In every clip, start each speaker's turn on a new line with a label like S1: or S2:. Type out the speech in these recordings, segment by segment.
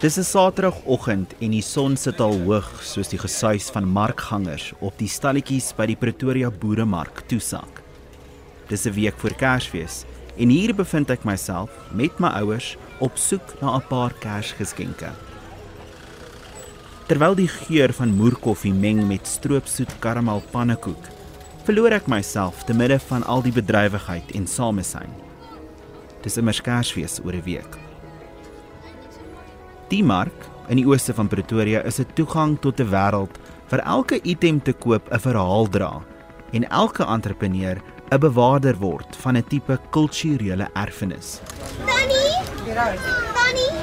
S1: Dis 'n Saterdagoggend en die son sit al hoog soos die gesuis van markgangers op die stalletjies by die Pretoria Boeremark toesak. Dis 'n week voor Kersfees en hier bevind ek myself met my ouers op soek na 'n paar Kersgeskenke. Terwyl die geur van moerkoffie meng met stroopsoet karamel pannekoek, verloor ek myself te midde van al die bedrywigheid en samesyn. Dis 'n Kersfees oor 'n week. Die mark in die ooste van Pretoria is 'n toegang tot 'n wêreld vir elke item te koop 'n verhaal dra en elke entrepreneur 'n bewaarder word van 'n tipe kulturele erfenis.
S2: Tannie, Tannie,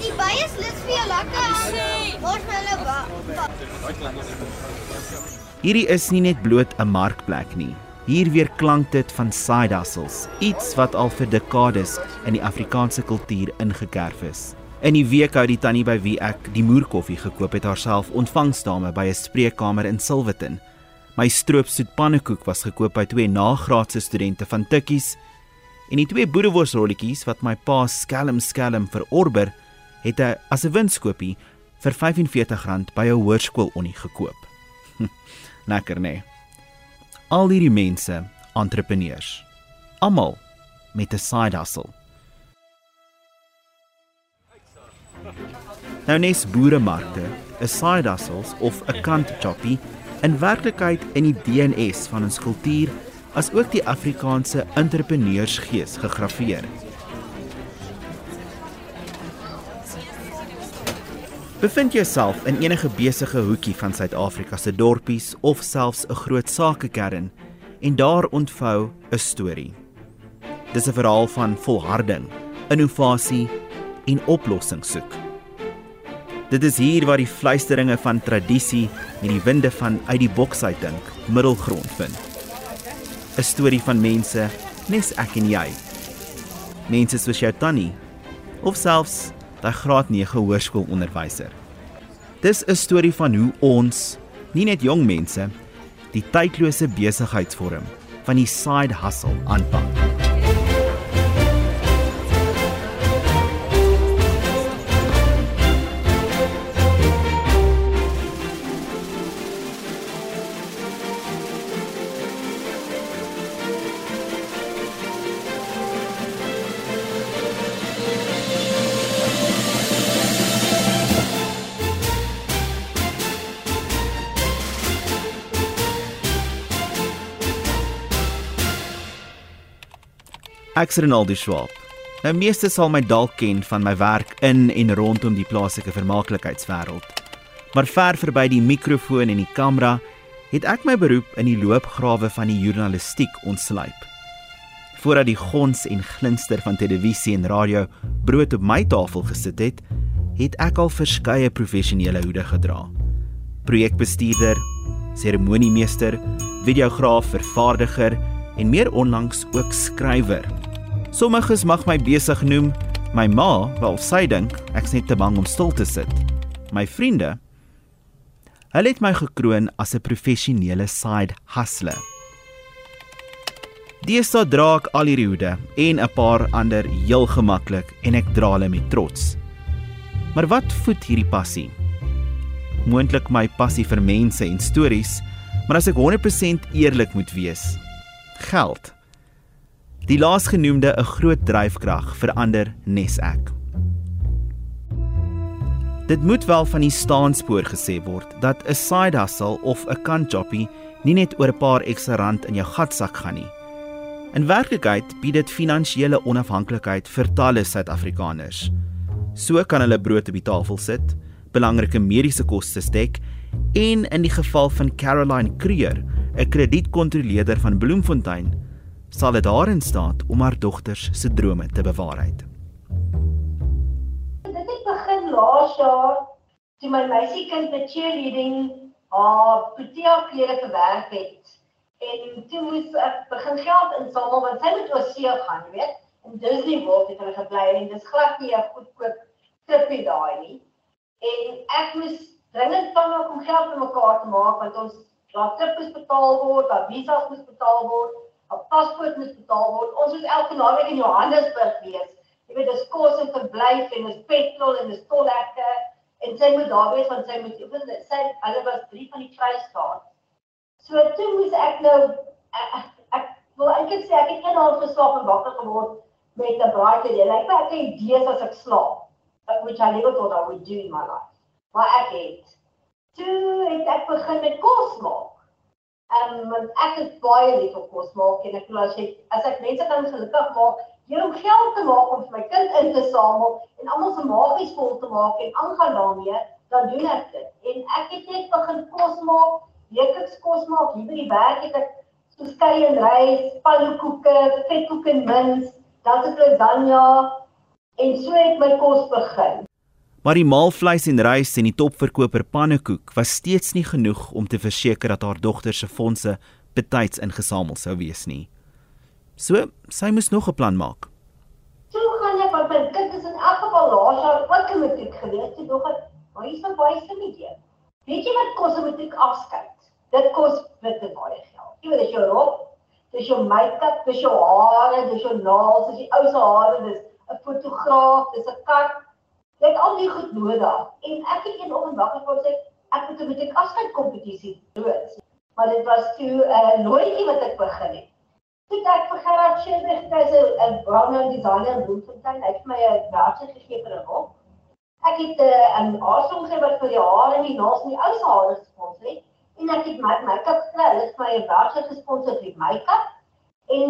S2: die baie is lus vir jou lekker. Ons wil hulle wag.
S1: Hierdie is nie net bloot 'n markplek nie. Hier weer klank dit van side hustles, iets wat al vir dekades in die Afrikaanse kultuur ingekerf is. In die week hou die tannie by wie ek die moerkoffie gekoop het haarself ontvangsdame by 'n spreekkamer in Silverton. My stroopsoet pannekoek was gekoop by twee nagraadse studente van Tikkies en die twee boereworsrolletjies wat my pa skelm skelm verorber, het hy as 'n winskoopie vir R45 by 'n hoërskool onnie gekoop. Lekker nê. Nee. Al hierdie mense, entrepreneurs, almal met 'n side hustle. Nou nes boeremarkte, 'n side hustles of 'n kant choppie in werklikheid in die DNS van ons kultuur as ook die Afrikaanse entrepreneursgees gegraveer. Bevind jouself in enige besige hoekie van Suid-Afrika se dorpies of selfs 'n groot sakekern en daar ontvou 'n storie. Dis 'n verhaal van volharding, innovasie en oplossings soek. Dit is hier waar die fluisteringe van tradisie en die winde van uit die boks uit dink middelgrond vind. 'n Storie van mense, nes ek en jy. Mense soos jou tannie of selfs daai graad 9 hoërskoolonderwyser. Dis 'n storie van hoe ons, nie net jong mense, die tydlose besigheidsvorm van die side hustle aanpak. Ek's Ronaldo Schwab. Nou meeste sal my dalk ken van my werk in en rondom die plaaslike vermaaklikheidswêreld. Maar ver verby die mikrofoon en die kamera het ek my beroep in die loopgrawe van die journalistiek ontsluip. Voordat die gons en glinster van televisie en radio brood op my tafel gesit het, het ek al verskeie professionele hoede gedra. Projekbestuurder, seremoniemeester, videograaf, vervaardiger en meer onlangs ook skrywer. Sommiges mag my besig noem, my ma, wel sy dink ek's net te bang om stil te sit. My vriende, hulle het my gekroon as 'n professionele side hustler. So dra ek al hierdie hoede en 'n paar ander heel gemaklik en ek dra hulle met trots. Maar wat voed hierdie passie? Moontlik my passie vir mense en stories, maar as ek 100% eerlik moet wees, geld. Die laasgenoemde 'n groot dryfkrag verander nes ek. Dit moet wel van die staanspoor gesê word dat 'n side hustle of 'n kantjoppie nie net oor 'n paar ekstra rand in jou gatsak gaan nie. In werklikheid bied dit finansiële onafhanklikheid vir talle Suid-Afrikaners. So kan hulle brood op die tafel sit, belangrike mediese kostes dek en in die geval van Caroline Creer 'n kredietkontroleerder van Bloemfontein, sal dit daarin staan om haar dogters se drome te bewaarheid.
S3: Dit het begin laas jaar toe my meisiekind met cheerleading haar protea klere gewerk het en toe moes ek begin geld insamel want sy moet oorsee gaan, jy weet. En Disney World het hulle gebly en dit is glad nie 'n goedkoop tripie daai nie. En ek moes dringend van haar om geld bymekaar te maak want ons daar trip moet betaal word, daar visas moet betaal word, 'n paspoort moet betaal word. Ons moet elke naweek in Johannesburg wees Jy weet dis kos en verblyf en dis petrol en dis tol lekker en sy moet daar wees want sy moet oefen sy hulle was drie van die Vrystaat. So toe moes ek nou ek, ek, ek wil eintlik sê ek het een aand geslaap en wakker geword met 'n braai idee. Lyk my ek het idees as ek slaap. Which I never thought I would do in my life. Maar ek het toe het ek begin met kos maak. Ehm um, want ek het baie lief vir kos maak en ek glo as ek as ek mense kan gelukkig maak, jy om geld te maak om vir my kind in te samel en almal se maagies vol te maak en aangaan daarmee, dan doen ek dit. En ek het net begin kos maak, weekliks kos maak hier by die werk het ek so skei en rys, pannekoeke, vetkoek en mins, dan het ek lasagna en so het my kos begin.
S1: Maar die maalvleis en rys en die topverkoper pannekoek was steeds nie genoeg om te verseker dat haar dogter se fondse betyds ingesamel sou wees nie. So, sy moes nog 'n plan maak.
S3: Toe gaan ek wat my kind is in elk geval laas jaar ook in matriek gewees, toe dog ek, "Maar hier is 'n baie sin idee." Weet jy wat kos 'n matriek afskeid? Dit kos bitter baie geld. Jy weet as jou rok, dis jou make-up, dis jou hare, dis jou naels, dis die ou se hare, dis 'n fotograaf, dis 'n kat Jy het al die goed nodig. En ek het eendag wakker geword sê ek moet 'n bietjie afskeid kompetisie doen. Maar dit was toe 'n uh, looitjie wat ek begin het. Toe ek vir Gerard Schilder gekry 'n brown designer in Bloemfontein, hy het my 'n werkstuk gegee vir 'n rok. Ek het 'n uh, 'n asom gegee wat vir die hare en die naels en die ou se hare gesponsor het. En ek het my make-up gekry, hulle het my 'n werkstuk gesponsor vir make-up. En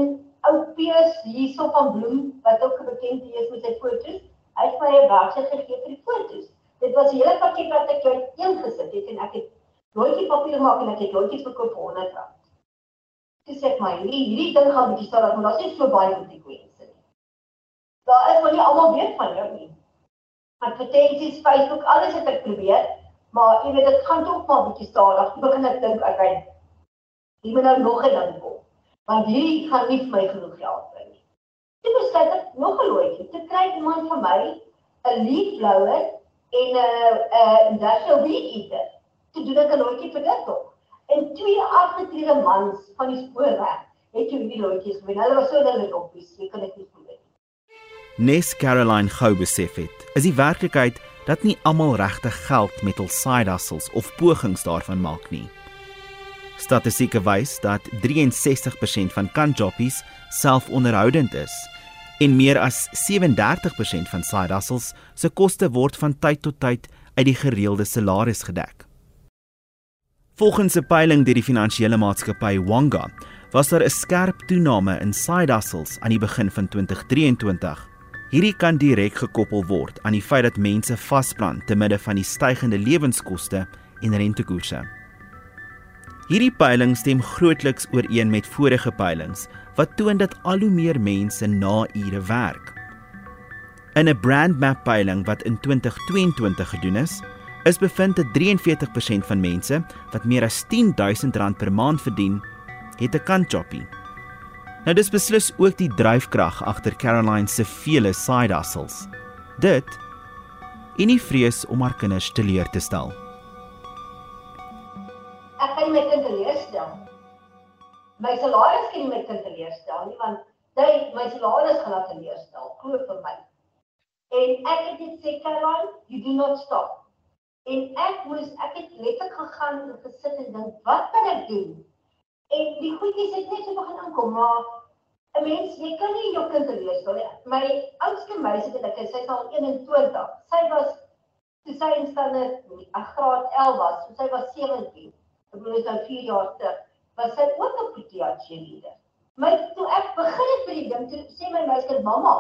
S3: ou Piers hierso van Bloem wat ook bekend is met sy foto's Hy het my 'n bakse gegee vir die foto's. Dit was 'n hele pakket wat ek uit een gesit het en ek het loetjie papier gemaak en ek het loetjies verkoop vir 100 rand. Dis ek my hierdie hierdie ding gaan bietjie stadig, maar daar's nie so baie met die mense nie. Daar is wel nie almal weet van jou nie. Advertensies, Facebook, alles het ek probeer, maar jy weet dit gaan tog maar bietjie stadig. Ek begin ek dink ek gaan jy moet nou nog 'n ding kom. Want hierdie gaan nie vir my genoeg help. Toe besluit ek nog 'n loetjie te kry iemand vir my 'n leaf blower en 'n 'n industrial weed eater. Toe doen ek 'n loetjie vir dit ook. En twee afgetrede mans van die spoorweg het jy die loetjies gewen. Hulle was so hulle doppies, jy kan dit nie glo nie.
S1: Nes Caroline gou besef het, is die werklikheid dat nie almal regtig geld met hul side hustles of pogings daarvan maak nie. Statistieke wys dat 63% van kantjoppies selfonderhoudend is en meer as 37% van side hustles se koste word van tyd tot tyd uit die gereelde salaris gedek. Volgens 'n peiling deur die finansiële maatskappy Wanga, was daar 'n skerp toename in side hustles aan die begin van 2023. Hierdie kan direk gekoppel word aan die feit dat mense vasplan te midde van die stygende lewenskoste en rentekoerse. Hierdie peiling stem grootliks ooreen met vorige peilings wat toon dat al hoe meer mense na ure werk. In 'n brandmap peiling wat in 2022 gedoen is, is bevind dat 43% van mense wat meer as R10000 per maand verdien, het 'n kantjoppie. Nou dis beslis ook die dryfkrag agter Caroline se vele side hustles. Dit en nie vrees om haar kinders te leer te stel.
S3: Ek kan my kind leer stel my salaris kan nie my kind teleurstel nie want hy my salaris gaan laat teleurstel glo vir my. En ek het dit sê Caroline you do not stop. En ek moes ek het letterlik gegaan en gesit en dink wat kan ek doen? En die goedjies het net so begin aankom maar 'n mens jy kan nie jou kind teleurstel nie. My oudste meisie het ek sy is al 21 sy was sy in standaard 'n graad 11 was sy was 17 ek bedoel dit nou 4 jaar terug was sy ook 'n Protea cheerleader. Maar toe ek begin het vir die ding, toe sê my meisie, "Mamma,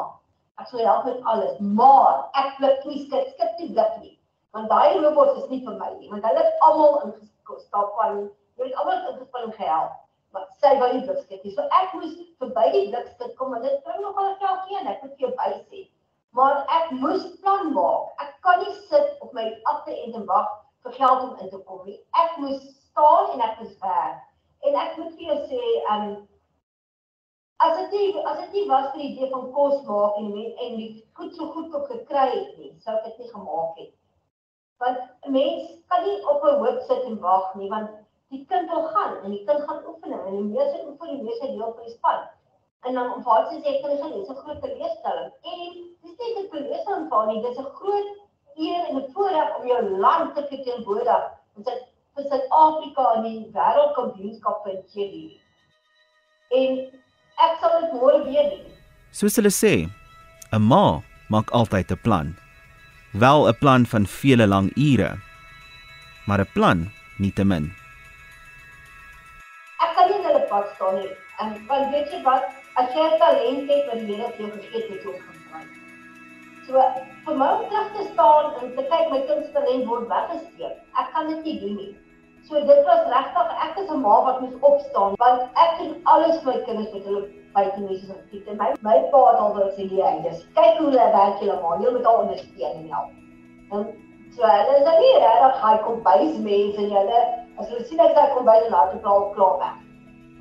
S3: ek sal help met alles, maar ek blik nie skit, skit nie blik nie." Want daai robots is nie vir my nie, want hulle het almal ingestap van, jy het almal ingespan gehelp, maar sy wou skit nie. So ek moes verby die blik skit kom en dit bring nog al 'n kelkie en ek moet jou bysê. Maar ek moes plan maak. Ek kan nie sit op my agter en wag vir geld om in te kom nie. Ek moes staan en ek moes werk. En ek moet vir jou sê, um, as dit nie as dit nie was vir die idee van kos maak en en die goed so goed op gekry het nie, sou ek dit nie gemaak het. Want 'n mens kan nie op 'n hoop sit en wag nie, want die kind wil gaan en die kind gaan oefen en die meeste oefen die meeste deel van die span. En dan om vaart sê ek kan nie so groot teleurstelling en dis is nie net 'n kolus aanval nie, dis 'n groot eer en 'n voorreg om jou land te verteenwoordig in sy vir Suid-Afrika in die wêreldkampioenskap in Chili. En ek sal dit môre weer doen.
S1: Soos hulle sê, 'n ma maak altyd 'n plan. Wel 'n plan van vele lang ure, maar 'n plan nietemin.
S3: Ek kan nie hulle pad staan nie. En want weet jy wat, as jy talent het wat die Here vir jou gegee het, het jy ook gebruik. So vir my om terug te staan en te kyk my kunsttalent word weggesteek. Ek kan dit nie doen nie. So dit was regtig ek is 'n ma wat moes opstaan want ek doen alles vir my kinders met hulle buite mense se fiets en my my pa het al wou sê jy dis kyk hoe hulle werk julle maar jy moet al ondersteun en help. En so hulle is nie regtig hy kom bys mense en hulle as hulle sien ek kom by hulle laat die plaas klaar weg.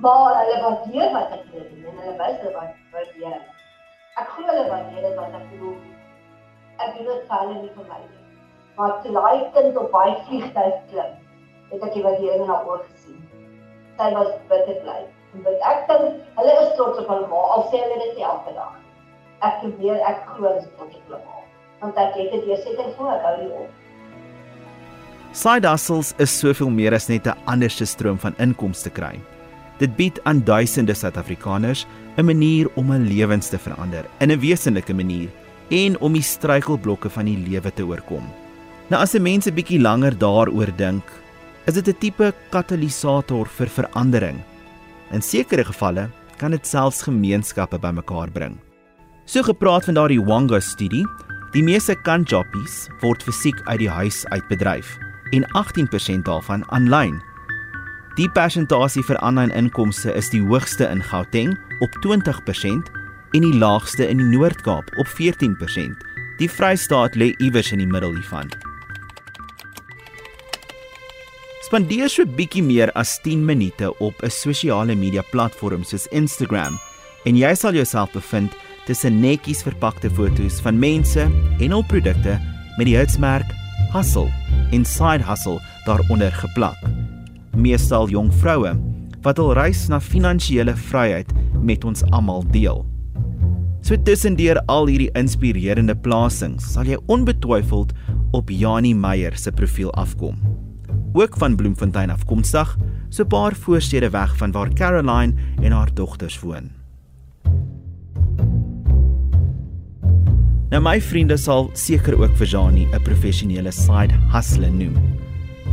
S3: Maar hulle waardeer wat ek doen en hulle wys hulle wat waardeer. Ek glo hulle waardeer dit wat ek doen. Ek doen dit hulle nie vir my nie. Maar toe daai kind op baie vliegtuig klim, het ek die waardering na oor gesien. Sy was bitter bly. En wat ek dink, hulle is trots op hulle ma, al sê hulle dit nie elke dag. Ek probeer ek glo is trots op hulle ma. Want ek het dit dit voor ek hou nie op.
S1: Side hustles is soveel meer as net 'n anderste stroom van inkomste kry. Dit bied aan duisende Suid-Afrikaners 'n manier om hul lewens te verander in 'n wesenlike manier en om die struikelblokke van die lewe te oorkom. Nou as 'n mens 'n bietjie langer daaroor dink, is dit 'n tipe katalisator vir verandering. In sekere gevalle kan dit selfs gemeenskappe bymekaar bring. So gepraat van daardie Wanga studie, die meeste kanjappies word fisiek uit die huis uit bedryf en 18% daarvan aanlyn. Die persentasie vir aanlyn inkomste is die hoogste in Gauteng op 20% en die laagste in die Noord-Kaap op 14%. Die Vrystaat lê iewers in die middel hiervan. Spandeer so bietjie meer as 10 minute op 'n sosiale media platform soos Instagram en jy sal jouself bevind tussen netjies verpakte foto's van mense en hul produkte met die hitsmerk hustle en side hustle daaronder geplak. Meestal jong vroue wat al reis na finansiële vryheid met ons almal deel. So tussendeur al hierdie inspirerende plasings sal jy onbetwyfeld op Janie Meyer se profiel afkom. Ook van Bloemfontein afkomstig, so 'n paar voorstede weg van waar Caroline en haar dogters woon. Nou my vriende sal seker ook vir Janie 'n professionele side hustler noem.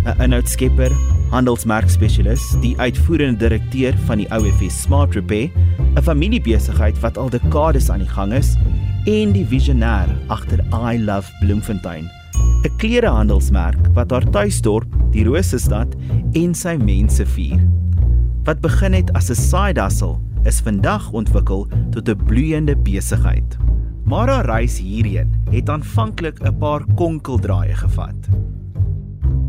S1: 'n Inhoudskepper, handelsmerkspesialis, die uitvoerende direkteur van die OFS Smart Repair, 'n familiebesigheid wat al dekades aan die gang is, en die visionêr agter I Love Bloemfontein, 'n klerehandelsmerk wat haar tuisdorp, die Rosestad, en sy mense vier. Wat begin het as 'n side hustle, is vandag ontwikkel tot 'n bloeiende besigheid. Maar haar reis hierheen het aanvanklik 'n paar konkeldraaie gevat.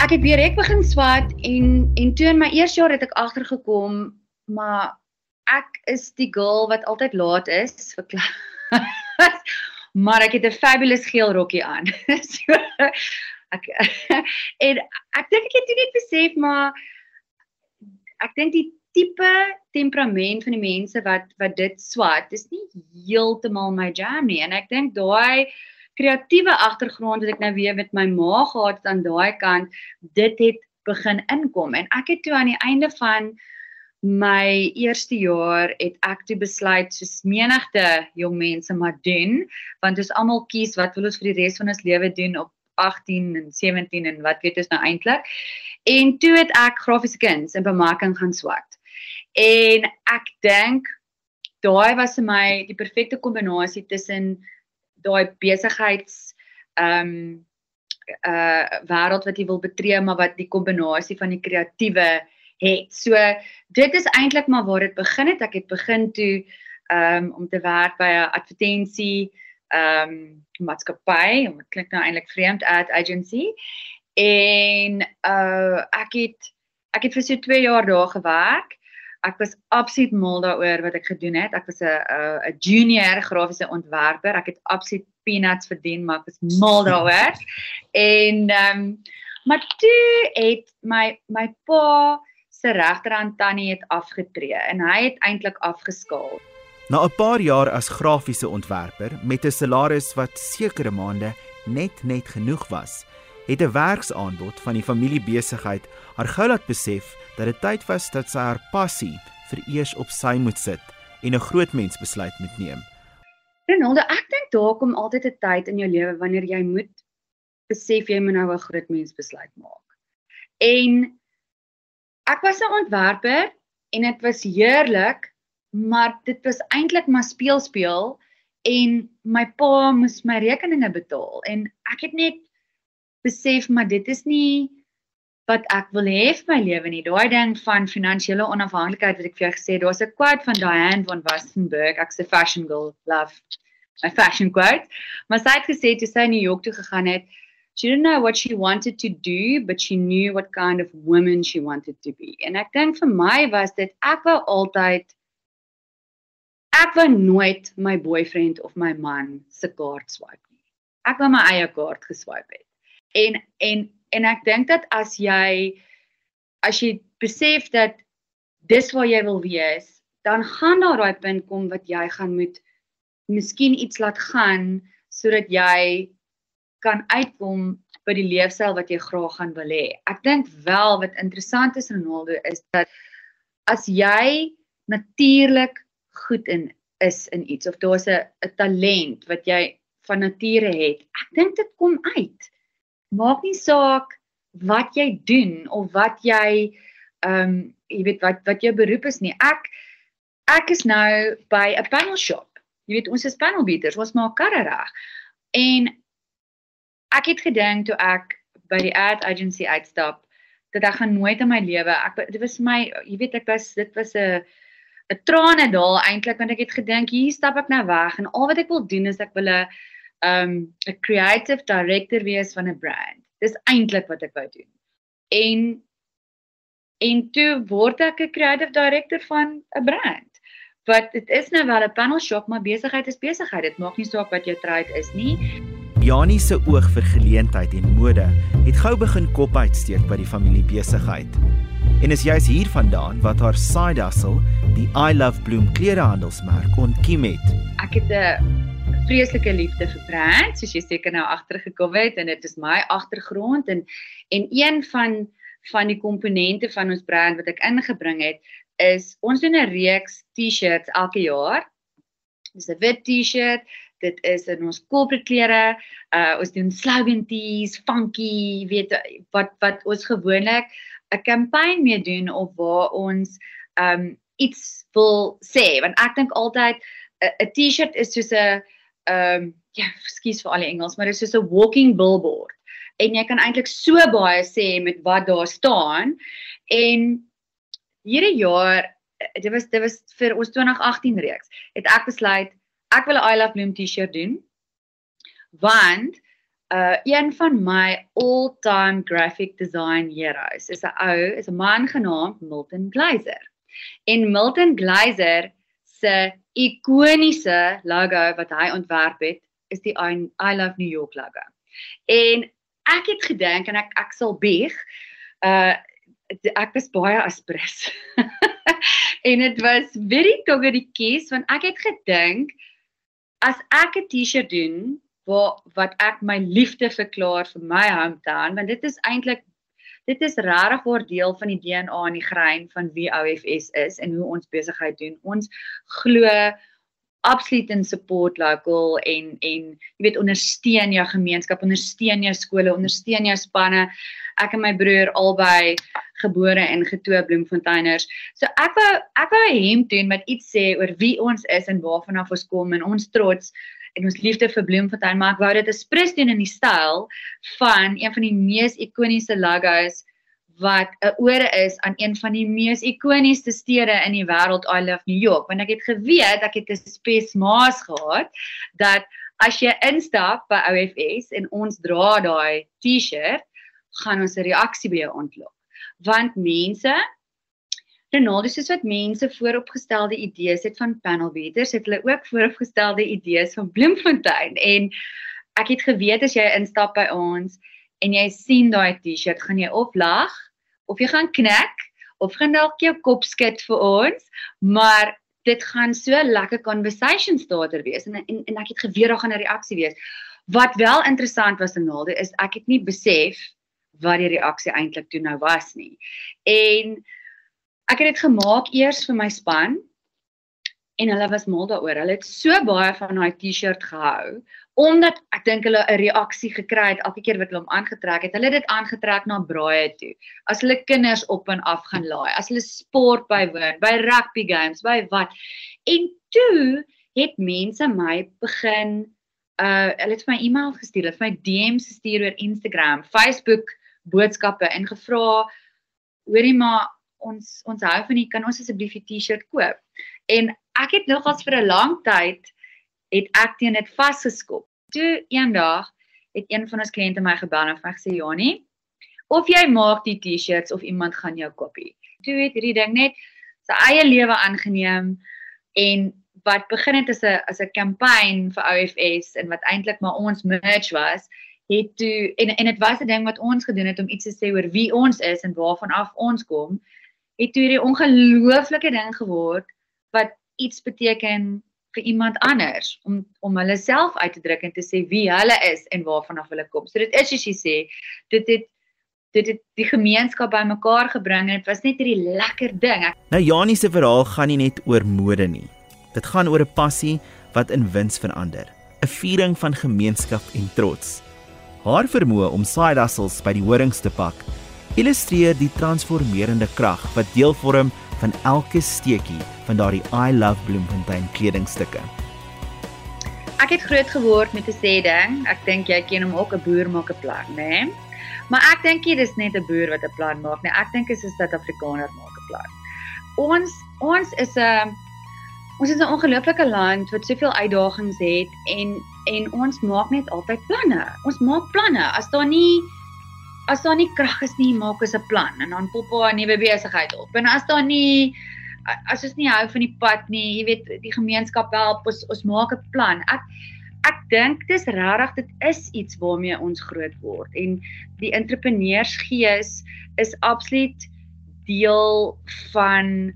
S4: Ek het weer ek begin swat en en toe in my eerste jaar het ek agtergekom, maar ek is die girl wat altyd laat is vir klas. maar ek het 'n fabulous geel rokkie aan. so ek en ek dink ek het dit net besef maar ek dink die tipe temperament van die mense wat wat dit swat is nie heeltemal my jam nie en ek dink daai kreatiewe agtergrond wat ek nou weer met my ma gehad het aan daai kant dit het begin inkom. En ek het toe aan die einde van my eerste jaar het ek toe besluit soos menigte jong mense maar doen want ons almal kies wat wil ons vir die res van ons lewe doen op 18 en 17 en wat weet ons nou eintlik en toe het ek grafiese kuns en bemarking gaan swat. En ek dink daai was vir my die perfekte kombinasie tussen daai besigheids ehm um, uh wêreld wat jy wil betree maar wat die kombinasie van die kreatiewe het. So dit is eintlik maar waar dit begin het. Ek het begin toe ehm um, om te werk by 'n advertensie ehm um, maatskappy, dit klink nou eintlik vreemd ad agency. En uh ek het ek het vir so 2 jaar daar gewerk ek was absoluut mal daaroor wat ek gedoen het. Ek was 'n 'n junior grafiese ontwerper. Ek het absoluut peanuts verdien, maar ek was mal daaroor. en ehm um, maar toe het my my pa se regterhand tannie het afgetree en hy het eintlik afgeskaal.
S1: Na 'n paar jaar as grafiese ontwerper met 'n salaris wat sekere maande net net genoeg was, het 'n werksaanbod van die familiebesigheid haar gou laat besef dat dit tyd was dat sy haar passie vir eers op sy moet sit en 'n groot mens besluit moet neem.
S4: Renaldo, ek dink daar kom altyd 'n tyd in jou lewe wanneer jy moet besef jy moet nou 'n groot mens besluit maak. En ek was 'n ontwerper en dit was heerlik, maar dit was eintlik maar speel speel en my pa moes my rekeninge betaal en ek het net besef maar dit is nie wat ek wil hê vir my lewe nie. Daai ding van finansiële onafhanklikheid wat ek vir jou gesê daar's 'n quote van Diane van Westenberg, ek's 'n fashion girl, love my fashion quote. Maar sy het gesê toe sy in New York toe gegaan het, she didn't know what she wanted to do, but she knew what kind of woman she wanted to be. En ek dink vir my was dit ek wou altyd ek wou nooit my boyfriend of my man se kaart swipe nie. Ek wou my eie kaart geswipe het. En en en ek dink dat as jy as jy besef dat dis waar jy wil wees, dan gaan daar daai punt kom wat jy gaan moet miskien iets laat gaan sodat jy kan uitkom by die leefstyl wat jy graag gaan wil hê. Ek dink wel wat interessant is Ronaldo is dat as jy natuurlik goed in is in iets of daar's 'n 'n talent wat jy van nature het, ek dink dit kom uit maak nie saak wat jy doen of wat jy ehm um, jy weet wat wat jou beroep is nie. Ek ek is nou by 'n panel shop. Jy weet ons is panelbeaters, ons maak karre reg. En ek het gedink toe ek by die ad agency uitstap dat ek gaan nooit in my lewe ek dit was my jy weet ek was dit was 'n 'n trane daal eintlik want ek het gedink hier stap ek nou weg en al wat ek wil doen is ek wil 'n um 'n creative director wees van 'n brand. Dis eintlik wat ek wou doen. En en toe word ek 'n creative director van 'n brand. Wat dit is nou wel 'n panel shop, maar besigheid is besigheid. Dit maak nie saak wat jou trade is nie.
S1: Janie se oog vir geleentheid en mode het gou begin kop uitsteek by die familie besigheid. En is juis hiervandaan wat haar side hustle, die I Love Bloom klerehandelsmerk ontkiem het.
S4: Ek het 'n vreeslike liefde vir brand, soos jy seker nou agtergekom het en dit is my agtergrond en en een van van die komponente van ons brand wat ek ingebring het is ons doen 'n reeks T-shirts elke jaar. Dis 'n wit T-shirt. Dit is in ons corporate klere. Uh ons doen slogan tees, funky, weet wat wat ons gewoonlik 'n kampanje mee doen of waar ons um iets wil sê want ek dink altyd 'n T-shirt is soos 'n ehm um, ja, skuis vir al die Engels, maar dit is so 'n walking billboard. En jy kan eintlik so baie sê met wat daar staan. En hierdie jaar, dit was dit was vir ons 2018 reeks, het ek besluit ek wil 'n I Love Bloom T-shirt doen. Want uh een van my all-time graphic design heroes is 'n ou, is 'n man genaamd Milton Glaser. En Milton Glaser se ikoniese logo wat hy ontwerp het, is die I, I Love New York logo. En ek het gedink en ek ek sal bieg, uh ek was baie aspres. en dit was very togger die kies want ek het gedink as ek 'n T-shirt doen waar wat ek my liefde verklaar vir my hometown want dit is eintlik dit is regtig 'n deel van die DNA en die grein van wie OFS is en hoe ons besigheid doen. Ons glo absoluut in support local en en jy weet ondersteun jou gemeenskap, ondersteun jou skole, ondersteun jou spanne. Ek en my broer albei gebore in Getoe Bloemfonteiners. So ek wou ek wou 'n hemp doen wat iets sê oor wie ons is en waarvan af ons kom en ons trots en ons liefde vir Bloemfontein, maar ek wou dit 'n spris doen in die styl van een van die mees ikoniese logos wat 'n ore is aan een van die mees ikoniese stede in die wêreld, I love New York. Want ek het geweet, ek het 'n space maas gehad dat as jy instap by OFS en ons dra daai T-shirt, gaan ons 'n reaksie by jou ontlok. Want mense Ronaldo soos wat mense vooropgestelde idees het van panel beaters, het hulle ook vooropgestelde idees van Bloemfontein en ek het geweet as jy instap by ons en jy sien daai T-shirt, gaan jy of lag of jy gaan knik of gaan dalk jou kop skud vir ons, maar dit gaan so lekker conversation starter wees en en, en ek het geweet daar gaan 'n reaksie wees. Wat wel interessant was in Naldo is ek het nie besef wat die reaksie eintlik toe nou was nie. En ek het dit gemaak eers vir my span en hulle was mal daaroor. Hulle het so baie van daai T-shirt gehou omdat ek dink hulle 'n reaksie gekry het elke keer wat hulle hom aangetrek het. Hulle het dit aangetrek na braaie toe. As hulle kinders op en af gaan laai, as hulle sport bywoon, by rugby games, by wat. En toe het mense my begin uh hulle het my e-mail gestuur, hulle het my DM's gestuur oor Instagram, Facebook boodskappe en gevra hoorie maar ons ons hou van u kan ons asseblief 'n T-shirt koop. En ek het nogals vir 'n lang tyd het ek teen dit vasgeskop. Toe eendag het een van ons kliënte my gebel en vir gesê Janie, of jy maak die T-shirts of iemand gaan jou kopie. Toe het hierdie ding net sy eie lewe aangeneem en wat begin het as 'n as 'n kampanje vir OFS en wat eintlik maar ons merch was, het toe en en dit was 'n ding wat ons gedoen het om iets te sê oor wie ons is en waarvan af ons kom, het toe hierdie ongelooflike ding geword wat iets beteken vir iemand anders om om hulle self uit te druk en te sê wie hulle is en waarvan af hulle kom. So dit is soos jy sê, dit het dit het die gemeenskap bymekaar gebring en dit was net hierdie lekker ding.
S1: Nou Janie se verhaal gaan nie net oor mode nie. Dit gaan oor 'n passie wat in wins verander, 'n viering van gemeenskap en trots. Haar vermoë om side hustles by die horings te pak, illustreer die transformerende krag wat deel vorm van elke steekie van daardie I love Bloemfontein kledingstukke.
S4: Ek het groot geword met 'n sê ding. Ek dink jy ken hom ook 'n boer maak 'n plan, né? Nee? Maar ek dink dit is net 'n boer wat 'n plan maak, nee. Ek dink dit is 'n Suid-Afrikaner maak 'n plan. Ons ons is 'n ons is 'n ongelooflike land wat soveel uitdagings het en en ons maak net altyd planne. Ons maak planne. As daar nie as daar nie krag is nie, maak ons 'n plan en dan pop 'n nuwe besigheid op. En as daar nie as ons nie hou van die pad nie, jy weet, die gemeenskap help ons ons maak 'n plan. Ek ek dink dis regtig dit is iets waarmee ons groot word en die entrepreneursgees is absoluut deel van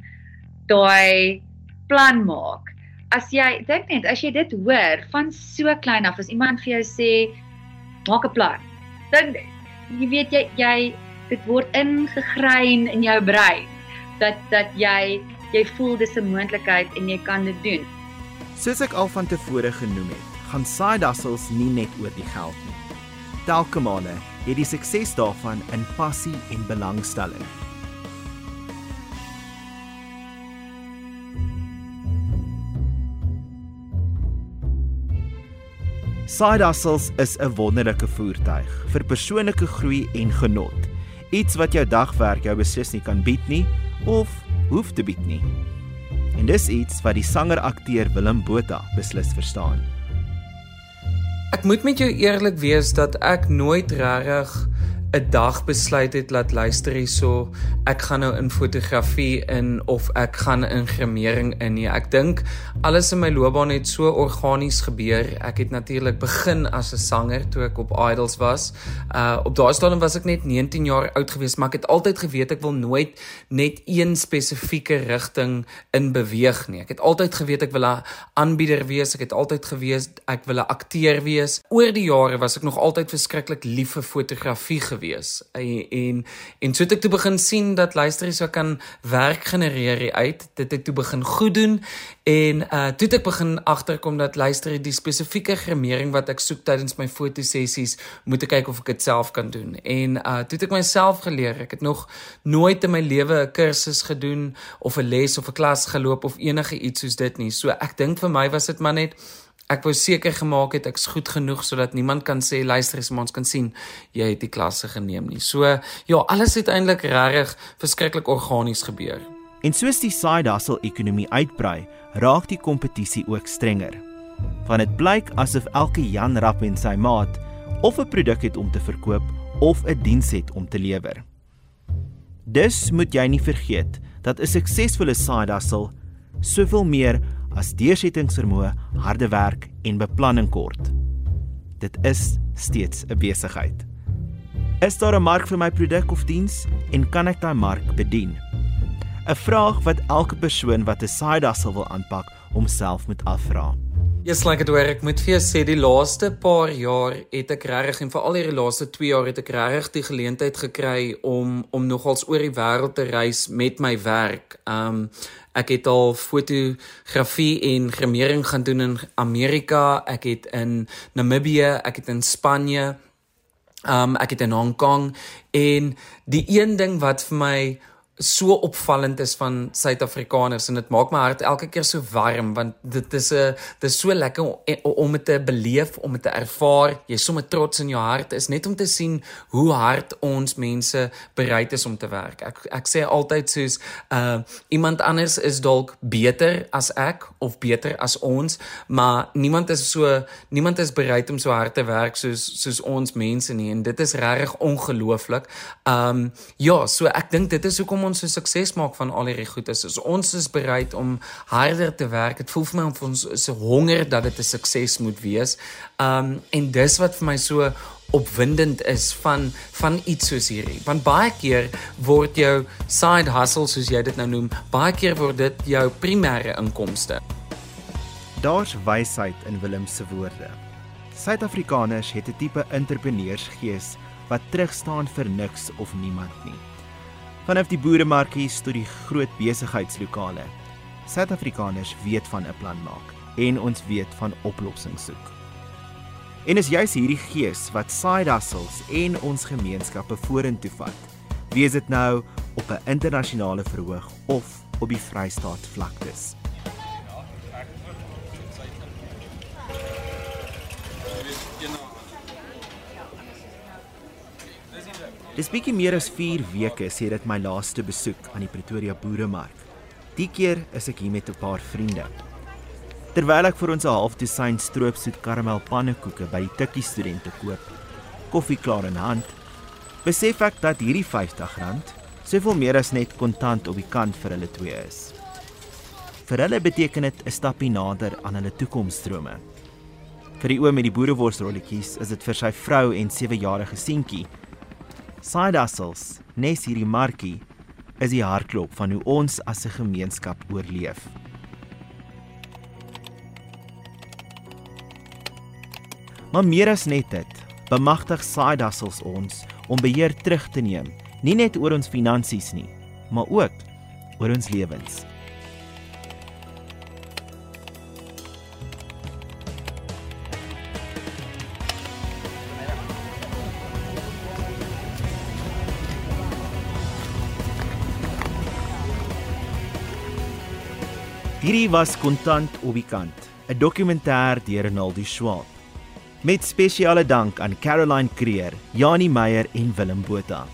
S4: daai plan maak. As jy dink net as jy dit hoor van so klein af as iemand vir jou sê maak 'n plan. Dink net jy weet jy jy dit word ingegrein in jou brein dat dat jy jy voel dis 'n moontlikheid en jy kan dit doen.
S1: Soos ek al van tevore genoem het, gaan side hustles nie net oor die geld nie. Telke male het die sukses daarvan in passie en belangstelling. Side hustles is 'n wonderlike voertuig vir persoonlike groei en genot. Iets wat jou dagwerk jou beslis nie kan bied nie of hoef te bied nie. En dis iets wat die sanger-akteur Willem Botha beslis verstaan.
S5: Ek moet met jou eerlik wees dat ek nooit regtig 'n dag besluit het laat luister hierso ek gaan nou in fotografie in of ek gaan in gremering in nie. Ek dink alles in my loopbaan het so organies gebeur. Ek het natuurlik begin as 'n sanger toe ek op Idols was. Uh op daai stadium was ek net 19 jaar oud gewees, maar ek het altyd geweet ek wil nooit net een spesifieke rigting in beweeg nie. Ek het altyd geweet ek wil 'n aanbieder wees. Ek het altyd geweet ek wil 'n akteur wees. Oor die jare was ek nog altyd verskriklik lief vir fotografie gewees wees. En en, so het ek toe begin sien dat luisteries so kan werk genereer uit. Dit het toe begin goed doen en uh toe het ek begin agterkom dat luister die spesifieke gremering wat ek soek tydens my fotosessies, moet ek kyk of ek dit self kan doen. En uh toe het ek myself geleer. Ek het nog nooit in my lewe 'n kursus gedoen of 'n les of 'n klas geloop of enige iets soos dit nie. So ek dink vir my was dit maar net Ek wou seker gemaak het ek's goed genoeg sodat niemand kan sê luister as ons kan sien jy het die klasse geneem nie. So ja, alles het eintlik regtig verskriklik organies gebeur.
S1: En soos die side hustle ekonomie uitbrei, raak die kompetisie ook strenger. Van dit blyk asof elke Jan Rapp en sy maat of 'n produk het om te verkoop of 'n diens het om te lewer. Dus moet jy nie vergeet dat 'n suksesvolle side hustle soveel meer as deursettingsvermoë, harde werk en beplanning kort. Dit is steeds 'n besigheid. Is daar 'n mark vir my produk of diens en kan ek daai mark bedien? 'n Vraag wat elke persoon wat 'n side hustle wil aanpak, homself moet afvra.
S5: Yes, like it where ek moet vir jou sê die laaste paar jaar het ek regtig en veral hierdie laaste 2 jaar het ek regtig die geleentheid gekry om om nogals oor die wêreld te reis met my werk. Um ek het al fotografie en gremering gaan doen in Amerika, ek het in Namibië, ek het in Spanje, um ek het in Hong Kong en die een ding wat vir my so opvallend is van Suid-Afrikaners en dit maak my hart elke keer so warm want dit is 'n dit is so lekker om, om dit te beleef, om dit te ervaar. Jy sommer trots in jou hart is net om te sien hoe hard ons mense bereid is om te werk. Ek ek sê altyd soos uh iemand anders is dalk beter as ek of beter as ons, maar niemand is so niemand is bereid om so hard te werk soos soos ons mense nie en dit is regtig ongelooflik. Um ja, so ek dink dit is hoekom ons so sukses maak van al hierdie goed is. is ons is bereid om harder te werk. Dit voel vir my of ons is honger dat dit 'n sukses moet wees. Um en dis wat vir my so opwindend is van van iets soos hierdie. Want baie keer word jou side hustle soos jy dit nou noem, baie keer word dit jou primêre inkomste.
S1: Daar's wysheid in Willem se woorde. Suid-Afrikaners het 'n tipe entrepreneursgees wat terugstaan vir niks of niemand nie vanaf die boeremarkies tot die groot besigheidslokale. Suid-Afrikaners weet van 'n plan maak en ons weet van oplossings soek. En is juis hierdie gees wat side hustles en ons gemeenskappe vorentoe vat. Wees dit nou op 'n internasionale verhoog of op die Vrystaat vlaktes. Dis bietjie meer as 4 weke sê dit my laaste besoek aan die Pretoria Boeremark. Die keer is ek hier met 'n paar vriende. Terwyl ek vir ons 'n halfdosyn stroopsoet karamel pannekoeke by die Tikkie studente koop, koffie klaar in hand, besef ek dat hierdie R50 soveel meer as net kontant op die kant vir hulle twee is. Vir hulle beteken dit 'n stappie nader aan hulle toekomsdrome. Vir die oom met die boereworsrolletjies is dit vir sy vrou en 7-jarige seentjie Side hustles, nes hierdie markie, is die hartklop van hoe ons as 'n gemeenskap oorleef. Maar meer as net dit, bemagtig side hustles ons om beheer terug te neem, nie net oor ons finansies nie, maar ook oor ons lewens. Hierdie was Kontant op die kant, 'n dokumentêr deur Ronaldo Schwab. Met spesiale dank aan Caroline Creer, Janie Meyer en Willem Botha.